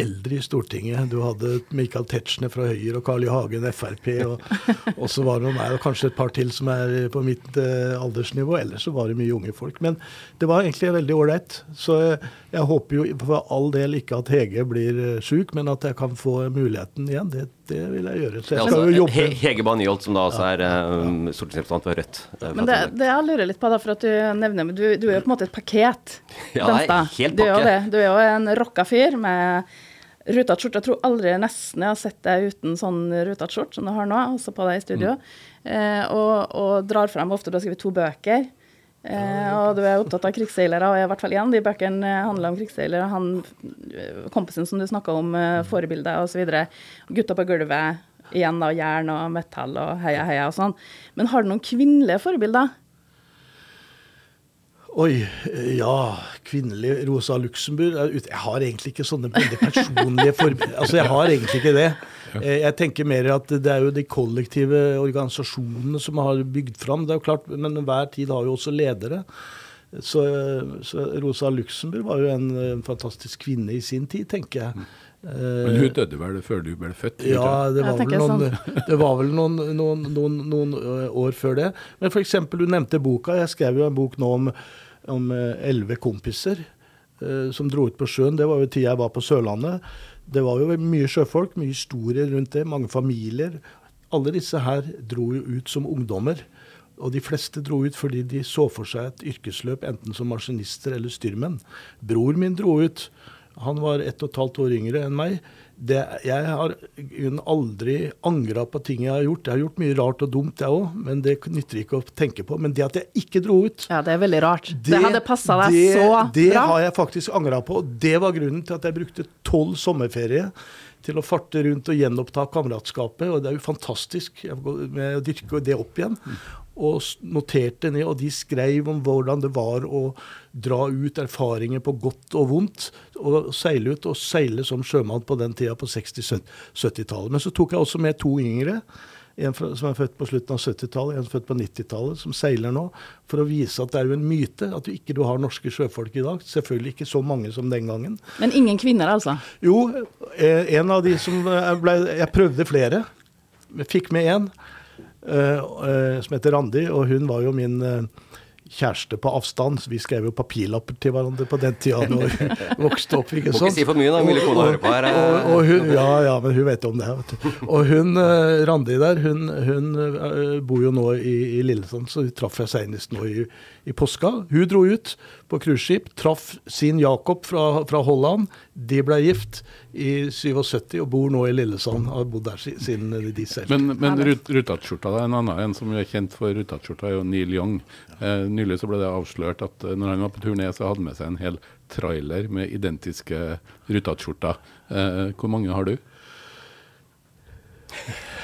eldre i Stortinget. Du hadde Michael Tetzschner fra Høyre og Carl I. Hagen Frp. Og, og så var det meg og kanskje et par til som er på mitt eh, aldersnivå. Ellers så var det mye unge folk. Men det var egentlig veldig ålreit. Så jeg, jeg, håper jo for all del ikke at Hege blir syk, sjuk, men at jeg kan få muligheten igjen. Det, det vil jeg gjøre. Så jeg skal altså, jo jobbe. Hege Banjolt, som da også er um, stortingsrepresentant for Rødt. Men det, det jeg lurer litt på, da, for at du nevner du, du er jo på en måte et paket. Ja, Benstad. helt pakke. Du er, du er jo en rocka fyr med Rutete skjorte. Jeg tror aldri nesten jeg har sett deg uten sånn rutete skjorte som du har nå, også på deg i studio. Mm. Eh, og, og, drar frem ofte Du har skrevet to bøker. Eh, og du er opptatt av krigsseilere, og i hvert fall igjen, de bøkene handler om krigsseilere. Han, kompisen som du snakka om, eh, forbilder osv. Gutta på gulvet. Igjen da, jern og metall og heia, heia og sånn. Men har du noen kvinnelige forbilder? Oi, ja. Kvinnelig Rosa Luxemburg. Jeg har egentlig ikke sånne veldig personlige forbilder. Altså, jeg har egentlig ikke det. Eh, jeg tenker mer at det er jo de kollektive organisasjonene som har bygd fram. Det er jo klart, Men hver tid har jo også ledere. Så, så Rosa Luxemburg var jo en, en, fantastisk kvinne i sin tid, tenker jeg. Men hun døde vel før du ble født? Ja, det var, vel noen, sånn. det var vel noen, noen, noen, noen, år før det. Men f.eks. du nevnte boka. Jeg skrev jo en bok nå om om eh, elleve kompiser eh, som dro ut på sjøen. Det var jo tida jeg var på Sørlandet. Det var jo mye sjøfolk, mye historier rundt det, mange familier. Alle disse her dro jo ut som ungdommer. Og de fleste dro ut fordi de så for seg et yrkesløp enten som maskinister eller styrmenn. Bror min dro ut. Han var ett og et halvt år yngre enn meg det, jeg har aldri angra på ting jeg har gjort. Jeg har gjort mye rart og dumt, jeg òg, men det nytter ikke å tenke på. Men det at jeg ikke dro ut Ja, det er veldig rart. Det, det hadde passa deg det, så bra. Det har jeg faktisk angra på. Det var grunnen til at jeg brukte tolv sommerferie til å farte rundt og gjenoppta kameratskapet. Og det er jo fantastisk med å dyrke det opp igjen og noterte ned, og de skrev om hvordan det var å dra ut erfaringer på godt og vondt, og seile ut og seile som sjømann på den tida på 60-70-tallet. Men så tok jeg også med to yngre. En som er født på slutten av 70-tallet, en som er født på 90-tallet, som seiler nå. For å vise at det er jo en myte at du ikke har norske sjøfolk i dag. Selvfølgelig ikke så mange som den gangen. Men ingen kvinner, altså? Jo, eh, en av de som ble Jeg prøvde flere. Fikk med én. Uh, som heter Randi, og hun var jo min uh, kjæreste på avstand. Så vi skrev jo papirlapper til hverandre på den tida da vi vokste opp. ikke sant? Må ikke si for mye, da. Mulig kona hører på her. Og, og, hun, ja, ja, men hun vet jo om det. vet du. Og hun, Randi der, hun, hun bor jo nå i, i Lillesand, så traff jeg senest nå i, i påska. Hun dro ut på cruiseskip, traff sin Jakob fra, fra Holland. De ble gift i 77 og bor nå i Lillesand. Har bodd der siden de selv. Men, men rut, Rutatskjorta, en annen en som er kjent for Rutatskjorta, er jo Neil Young. Eh, nylig så ble det avslørt at eh, når han var på turné, så hadde han med seg en hel trailer med identiske Rutatskjorter. Eh, hvor mange har du?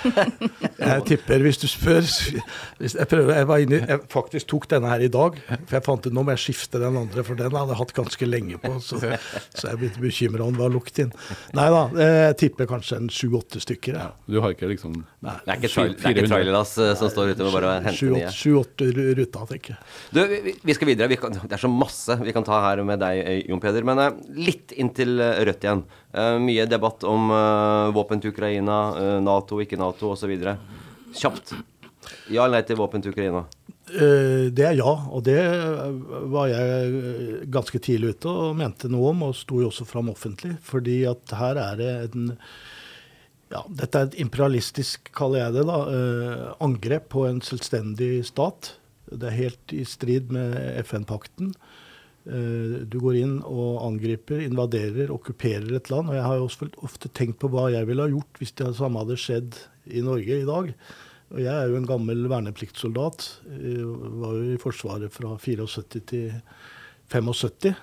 jeg tipper, hvis du spør hvis Jeg prøver, jeg, var inne, jeg faktisk tok denne her i dag, for jeg fant ut nå må jeg skifte den andre, for den hadde jeg hatt ganske lenge på. Så, så jeg begynte bekymra om det var lukt inn. Nei da, jeg tipper kanskje en sju-åtte stykker. Ja. Du har ikke liksom Nei. Det er ikke, ikke trailerlass eh, som står ute og bare henter nye? Sju-åtte ruter, tenker jeg. Du, vi, vi skal videre. Vi kan, det er så masse vi kan ta her med deg, eh, Jon Peder. Men litt inn til Rødt igjen. Uh, mye debatt om uh, våpen til Ukraina, Nato, ikke Nato osv. Kjapt. Ja eller nei til våpen til Ukraina? Det er ja, og det var jeg ganske tidlig ute og mente noe om, og sto jo også fram offentlig. Fordi at her er det en ja, Dette er et imperialistisk, kaller jeg det, da, angrep på en selvstendig stat. Det er helt i strid med FN-pakten. Du går inn og angriper, invaderer, okkuperer et land. Og jeg har jo ofte tenkt på hva jeg ville ha gjort hvis det samme hadde skjedd i Norge i dag. Og jeg er jo en gammel vernepliktssoldat. Var jo i Forsvaret fra 74 til 75.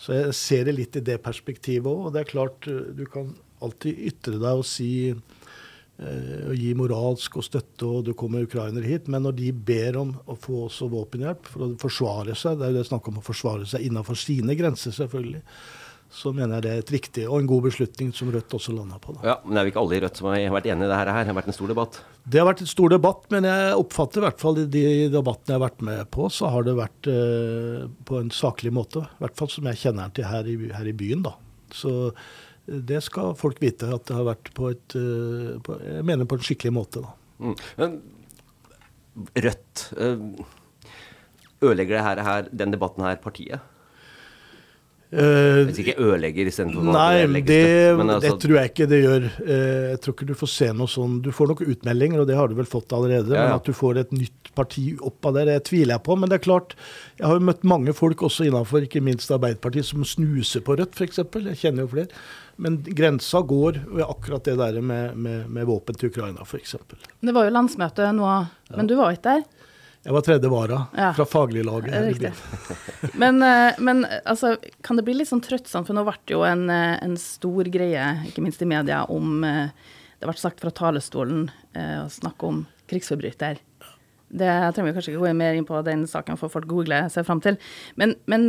Så jeg ser det litt i det perspektivet òg. Og det er klart, du kan alltid ytre deg og si og gi moralsk og støtte, og det kommer ukrainere hit. Men når de ber om å få også våpenhjelp for å forsvare seg, det er jo det snakk om å forsvare seg innenfor sine grenser, selvfølgelig, så mener jeg det er et riktig og en god beslutning som Rødt også landa på. Da. Ja, Men det er jo ikke alle i Rødt som har vært enig i det her? Det har vært en stor debatt? Det har vært en stor debatt, men jeg oppfatter i hvert fall i de debattene jeg har vært med på, så har det vært eh, på en saklig måte. I hvert fall som jeg kjenner den til her i, her i byen, da. Så det skal folk vite, at det har vært på et uh, på, Jeg mener på en skikkelig måte, da. Mm. Rødt. Ødelegger det her, her, den debatten her partiet? Uh, Hvis ikke ødelegger istedenfor Nei, det, det, altså, det, tror jeg ikke det gjør. Uh, jeg tror ikke du får se noe sånn Du får noen utmeldinger, og det har du vel fått allerede. Ja, ja. Men at du får et nytt parti opp av det, det tviler jeg på. Men det er klart, jeg har jo møtt mange folk også innenfor ikke minst Arbeiderpartiet som snuser på Rødt, f.eks. Jeg kjenner jo flere. Men grensa går ved akkurat det der med, med, med våpen til Ukraina, f.eks. Det var jo landsmøte nå, men du var ikke der? Jeg var tredje vara ja. fra fagliglaget. Riktig. men, eh, men altså, kan det bli litt sånn trøttsomt, for nå ble det jo en, eh, en, stor greie, ikke minst i media, om eh, Det ble sagt fra talerstolen å snakke om krigsforbryter. Det trenger vi kanskje ikke gå mer inn på den saken, for folk googler seg fram til. Men, men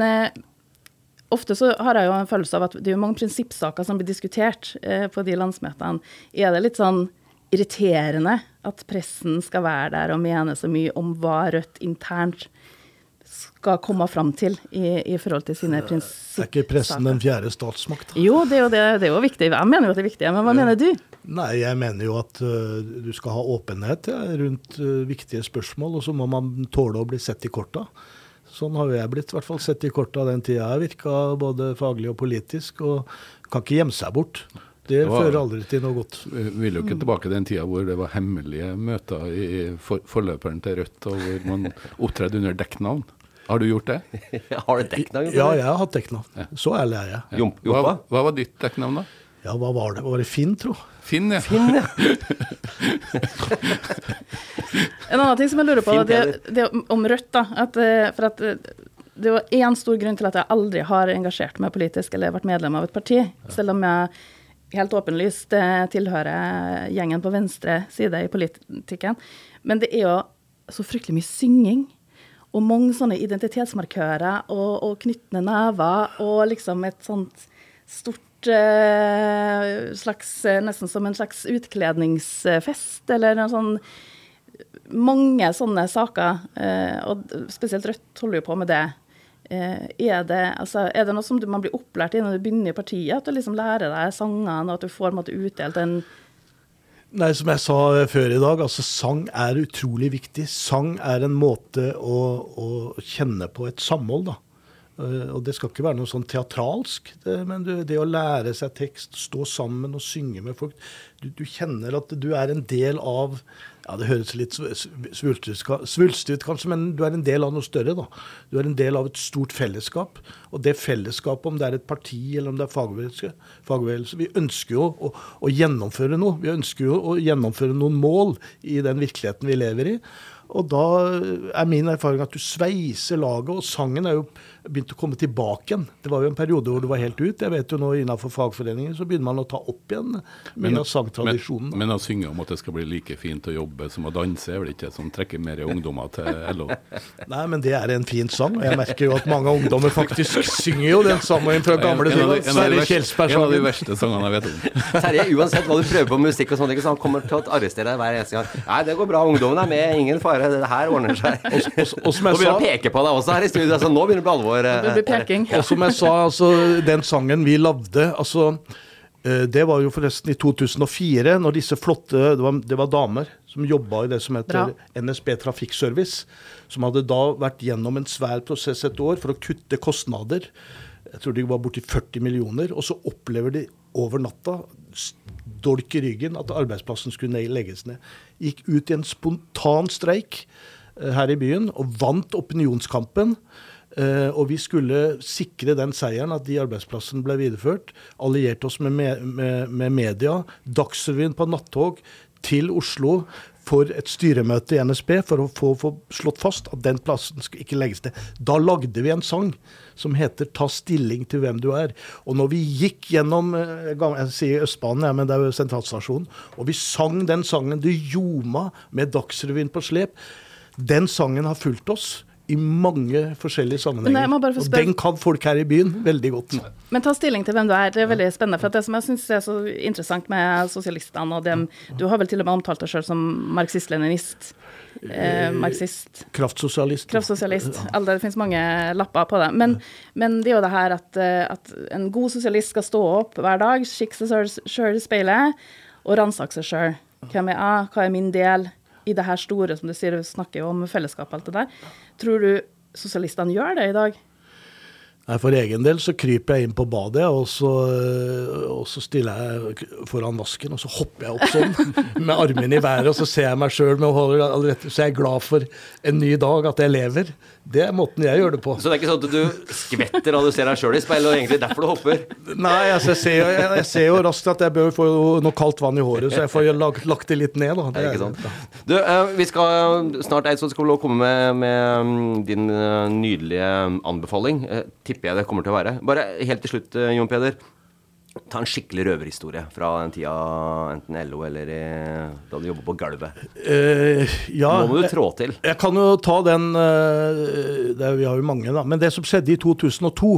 ofte så har jeg jo en følelse av at det er mange prinsippsaker som blir diskutert eh, på de landsmøtene. Er det litt sånn irriterende at pressen skal være der og mene så mye om hva Rødt internt skal komme fram til i, i forhold til sine prinsippsaker? Er ikke pressen den fjerde statsmakt? Jo, det er jo, det, det er jo viktig. Jeg mener jo at det er viktig. Men hva mener du? Nei, jeg mener jo at uh, du skal ha åpenhet ja, rundt uh, viktige spørsmål, og så må man tåle å bli sett i korta. Sånn har jo jeg blitt i hvert fall sett i korta den tida jeg virka, både faglig og politisk, og kan ikke gjemme seg bort. Det, var, fører aldri til noe godt. Vi vil jo ikke tilbake til den tida hvor det var hemmelige møter i for, forløperen til Rødt, og hvor man opptredde under dekknavn. Har du gjort det? har du dekknavn? Ja, jeg har hatt dekknavn. Så ærlig er jeg. Jomp, hva, hva, var ditt dekknavn, da? Ja, hva var det? Var det Finn, tro? Finn, ja. Finn, ja. en annen ting som jeg lurer på, det, det om Rødt. da, at, for at det var én stor grunn til at jeg aldri har engasjert meg politisk eller vært medlem av et parti, selv om jeg helt åpenlyst tilhører gjengen på venstre side i politikken. Men det er jo så fryktelig mye synging. Og mange sånne identitetsmarkører og, og knyttende never og liksom et sånt stort eh, slags Nesten som en slags utkledningsfest, eller noe sånn Mange sånne saker, eh, og spesielt Rødt holder jo på med det. Eh, er, det altså, er det noe som du, man blir opplært i når du begynner i partiet, at du liksom lærer deg sangene, og at du får måte, utdelt en Nei, Som jeg sa før i dag, altså sang er utrolig viktig. Sang er en måte å, å kjenne på et samhold, da. Uh, og det skal ikke være noe sånn teatralsk, det, men du, det å lære seg tekst, stå sammen og synge med folk du, du, kjenner at du er en del av ja, Det høres litt svulstig ut, kanskje, men du er en del av noe større. da. Du er en del av et stort fellesskap. Og det fellesskapet, om det er et parti eller om det er fagbevegelse, Vi ønsker jo å, å gjennomføre noe. Vi ønsker jo å gjennomføre noen mål i den virkeligheten vi lever i. Og da er min erfaring at du sveiser laget, og sangen er jo begynt å komme tilbake igjen. Det var jo en periode hvor det var helt ut. Jeg vet jo nå innenfor fagforeninger så begynner man å ta opp igjen mye av sangtradisjonen. Men, men, å synge om at det skal bli like fint å jobbe som å danse, er vel ikke det som trekker mer ungdommer til LO? Nei, men det er en fin sang. Og jeg merker jo at mange ungdommer faktisk synger jo den sangen fra gamle tider. Sverre Kjelsberg-sangen. En av de verste sangene jeg vet om. Terje, uansett hva du prøver på musikk og sånt, så han kommer til å arrestere deg hver eneste gang. Nei, det går bra, ungdommen er med, ingen fare, det her ordner seg. Og, og, og, og begynner å peke på deg også her i studio, altså, nå begynner det å bli alvor. Det blir peking. Og som jeg sa, altså, den sangen vi lagde altså, Det var jo forresten i 2004, når disse flotte Det var, det var damer som jobba i det som heter Bra. NSB Trafikkservice. Som hadde da vært gjennom en svær prosess et år for å kutte kostnader. Jeg tror de var borti 40 millioner. Og så opplever de over natta, dolk i ryggen, at arbeidsplassen skulle legges ned. Gikk ut i en spontan streik her i byen og vant opinionskampen. Uh, og vi skulle sikre den seieren, at de arbeidsplassene ble videreført. Allierte oss med, med, med media. Dagsrevyen på nattog til Oslo for et styremøte i NSB for å få, få, slått fast at den plassen skulle ikke legges til. Da lagde vi en sang som heter 'Ta stilling til hvem du er'. Og når vi gikk gjennom eh, jeg sier Østbanen, ja, men det er jo sentralstasjonen, og vi sang den sangen, det ljoma med Dagsrevyen på slep, den sangen har fulgt oss i mange forskjellige sammenhenger. og den kan folk her i byen veldig godt. Men ta stilling til hvem du er. Det er veldig spennende. For det som jeg syns er så interessant med sosialistene og dem Du har vel til og med omtalt deg sjøl som marxist-leninist. Eh, marxist. Kraftsosialist. Kraftsosialist. Alle, det finnes mange lapper på det. Men, men, det er jo det her at, eh, at, en god sosialist skal stå opp hver dag, kikke seg sjøl i speilet og ransake seg sjøl. Hvem er jeg? Hva er min del? I det her store, som du sier, du snakker jo om fellesskap og alt det der. Tror du sosialistene gjør det i dag? Nei, For egen del så kryper jeg inn på badet, og så, og så stiller jeg foran vasken, og så hopper jeg opp sånn med armen i været, og så ser jeg meg sjøl med å så jeg er glad for en ny dag, at jeg lever. Det er måten jeg gjør det på. Så det er ikke sånn at du skvetter når du ser deg sjøl i speilet, og egentlig derfor du hopper? Nei, altså, jeg, ser, jeg, jeg, ser, jo raskt at jeg bør få noe kaldt vann i håret, så jeg får lagt, lagt det litt ned. Da. Det er ikke sant. Du, uh, vi skal snart Eidsvoll skal komme med, med mm, din uh, nydelige anbefaling. Uh, tipper jeg det kommer til å være. Bare helt til slutt, Jon Peder. Ta en skikkelig røverhistorie fra den tida, enten LO eller i, da du jobba på gulvet. Uh, ja, Nå må du trå til. Jeg, jeg kan jo ta den uh, det, Vi har jo mange, da. Men det som skjedde i 2002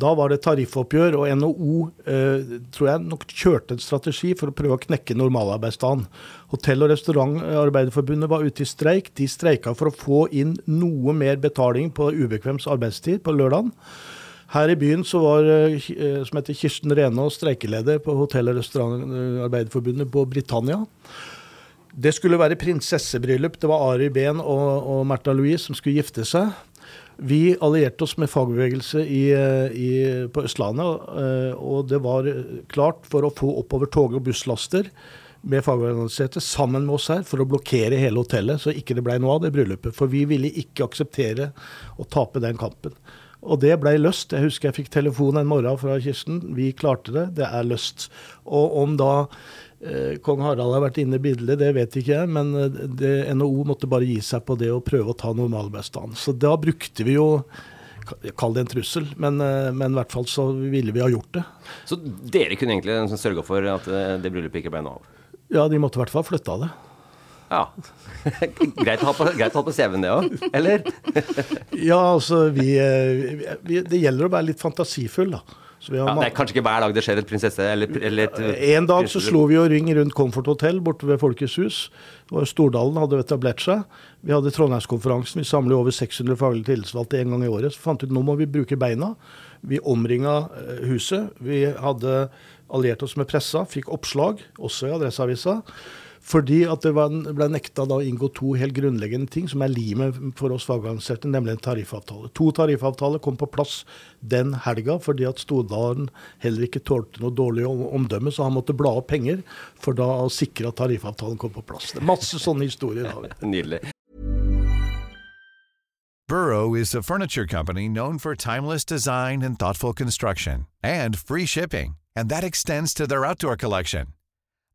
da var det tariffoppgjør, og NHO uh, tror jeg nok kjørte en strategi for å prøve å knekke normalarbeidsdagen. Hotell- og restaurantarbeiderforbundet var ute i streik. De streika for å få inn noe mer betaling på ubekvems arbeidstid på lørdagen. Her i byen så var eh, som heter Kirsten Renaa streikeleder på Hotell- og restaurantarbeiderforbundet på Britannia. Det skulle være prinsessebryllup. Det var Ari Behn og, og Märtha Louise som skulle gifte seg. Vi allierte oss med fagbevegelse i, i, på Østlandet, eh, og det var klart for å få oppover tog- og busslaster med fagorganiserte sammen med oss her for å blokkere hele hotellet, så ikke det ble noe av det bryllupet. For vi ville ikke akseptere å tape den kampen. Og det ble løst. Jeg husker jeg fikk telefon en morgen fra Kirsten. Vi klarte det, det er løst. Og om da eh, kong Harald har vært inne i bildet, det vet ikke jeg, men eh, det, NHO måtte bare gi seg på det og prøve å ta normalbestanden. Så da brukte vi jo Kall det en trussel, men, eh, men, i hvert fall så ville vi ha gjort det. Så dere kunne egentlig sørga for at eh, det bryllupet ikke ble noe av? Ja, de måtte i hvert fall flytta det. Ja. greit å ha på, på CV-en det òg, eller? ja, altså vi, vi, Det gjelder å være litt fantasifull, da. Ja, det er kanskje ikke hver dag det skjer et prinsesse eller, eller et En dag så slo vi jo ring rundt Comfort Hotel borte ved Folkets hus. Stordalen hadde etablert seg. Vi hadde Trondheimskonferansen. Vi samler over 600 faglige tillitsvalgte en gang i året. Så fant vi ut nå må vi bruke beina. Vi omringa huset. Vi hadde alliert oss med pressa, fikk oppslag, også i Adresseavisa. Fordi at det ble nekta da å inngå to helt grunnleggende ting som er limet for oss fagorganiserte, nemlig en tariffavtale. To tariffavtaler kom på plass den helga fordi at Stordalen heller ikke tålte noe dårlig omdømme, så han måtte bla opp penger for da å sikre at tariffavtalen kom på plass. Det er masse sånne historier har vi. Nydelig. Burrow is a furniture company known for timeless design and thoughtful construction, and free shipping, and that extends to their outdoor collection.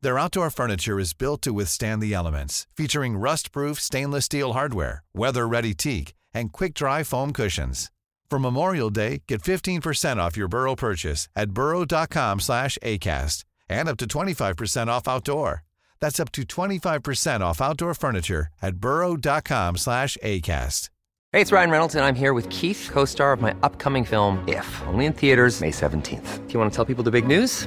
Their outdoor furniture is built to withstand the elements, featuring rust-proof stainless steel hardware, weather-ready teak, and quick-dry foam cushions. For Memorial Day, get 15% off your Burrow purchase at burrow.com slash ACAST and up to 25% off outdoor. That's up to 25% off outdoor furniture at burrow.com slash ACAST. Hey, it's Ryan Reynolds, and I'm here with Keith, co-star of my upcoming film, If, only in theaters May 17th. Do you want to tell people the big news?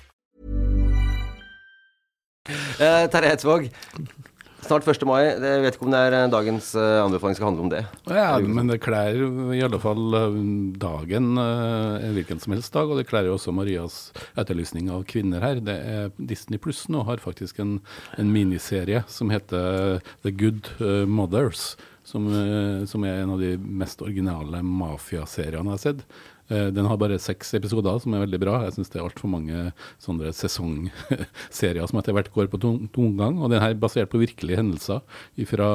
Uh, Terje Eidsvåg, snart 1. mai. Jeg vet ikke om det er dagens uh, anbefaling skal handle om det. Ja, men det kler i alle fall uh, dagen uh, hvilken som helst dag, og det kler jo også Marias etterlysning av kvinner her. Det er Disney Pluss nå har faktisk en, en miniserie som heter The Good Mothers. Som, som, er en av de mest originale mafiaseriene jeg har sett. Eh, den har bare seks episoder, som er veldig bra. Jeg syns det er altfor mange sånne sesongserier som etter hvert går på tomgang. Og den her er basert på virkelige hendelser fra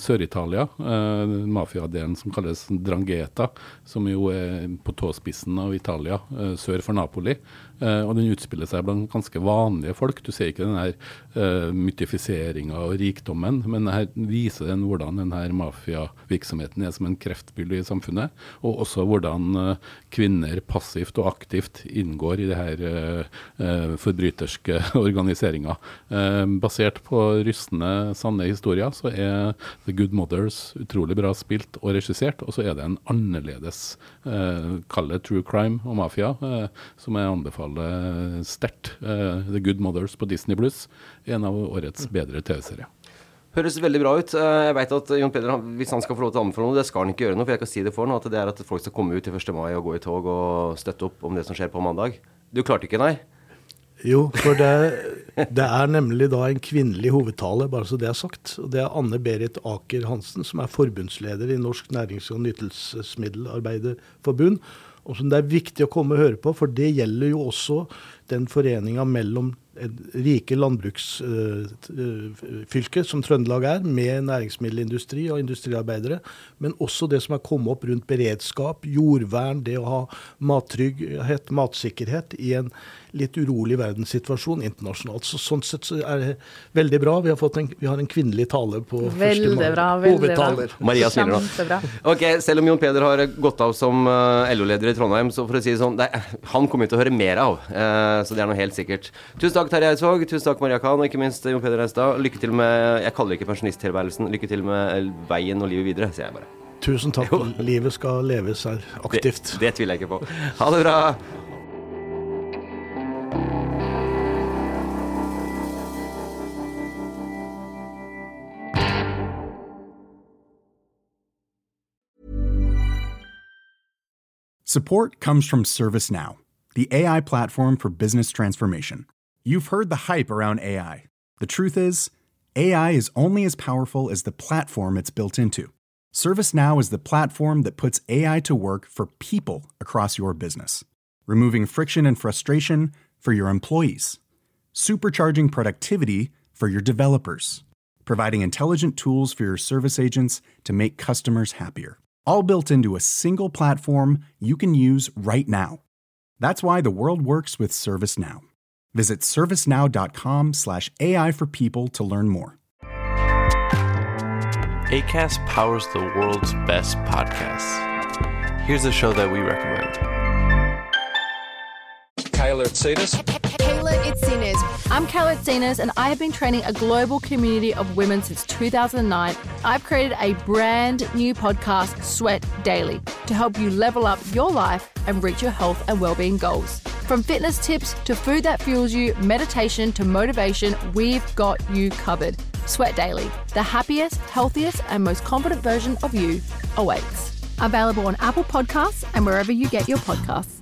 Sør-Italia. Eh, mafiadelen som kalles Drangheta, som jo er på tåspissen av Italia, eh, sør for Napoli. Uh, og den utspiller seg blant ganske vanlige folk. Du ser ikke den her uh, mytifiseringa og rikdommen, men her viser den hvordan denne mafiavirksomheten er som en kreftbylle i samfunnet. Og også hvordan uh, kvinner passivt og aktivt inngår i det her forbryterske organiseringa. basert på rystende, sanne historier, så er The Good Mothers utrolig bra spilt og regissert. Og så er det en annerledes, kall det true crime og mafia, som jeg anbefaler anbefale sterkt. Uh, The Good Mothers på Disney Pluss. En av årets bedre TV-serier. Høres veldig bra ut. Eh, jeg vet at Jon Peder, hvis han skal få lov til å anbefale noe, det skal han ikke gjøre noe, for jeg kan si det for nå, at det er at folk skal komme ut til 1. mai og gå i tog og støtte opp om det som skjer på mandag. Du klarte ikke, nei? Jo, for det, det, er nemlig da en kvinnelig hovedtale, bare så det er sagt. Og det er Anne Berit Aker Hansen, som er forbundsleder i Norsk nærings- og nytelsesmiddelarbeiderforbund og som det er viktig å komme og høre på, for det gjelder jo også den foreninga mellom rike landbruksfylke, uh, som Trøndelag er, med næringsmiddelindustri og industriarbeidere, men også det som er kommet opp rundt beredskap, jordvern, det å ha mattrygghet, matsikkerhet i en litt urolig verdenssituasjon internasjonalt. Så Sånn sett så er det veldig bra. Vi har, en, vi har en kvinnelig tale på veldig første bra, veldig bra. Maria smiler nå. Ok, Selv om Jon Peder har gått av som uh, LO-leder i Trondheim, så for å si det sånn, det, han kommer vi til å høre mer av. Uh, så det er noe helt sikkert. Tusen takk, Terje Eidsvåg. Tusen takk, Maria Khan. Og ikke minst Jon Peder Reistad. Lykke til med Jeg kaller det ikke pensjonisttilværelsen. Lykke til med veien og livet videre, sier jeg bare. Tusen takk. Livet skal leves her aktivt. Det, det tviler jeg ikke på. Ha det bra. Support comes from ServiceNow, the AI platform for business transformation. You've heard the hype around AI. The truth is, AI is only as powerful as the platform it's built into. ServiceNow is the platform that puts AI to work for people across your business, removing friction and frustration for your employees, supercharging productivity for your developers, providing intelligent tools for your service agents to make customers happier all built into a single platform you can use right now. That's why the world works with ServiceNow. Visit servicenow.com/slash AI for people to learn more. ACAST powers the world's best podcasts. Here's a show that we recommend. Kayla Itsinas. Kayla Itsinas. I'm Kayla Itsinas, and I have been training a global community of women since 2009. I've created a brand new podcast, Sweat Daily, to help you level up your life and reach your health and well-being goals. From fitness tips to food that fuels you, meditation to motivation, we've got you covered. Sweat Daily, the happiest, healthiest, and most confident version of you awaits. Available on Apple Podcasts and wherever you get your podcasts.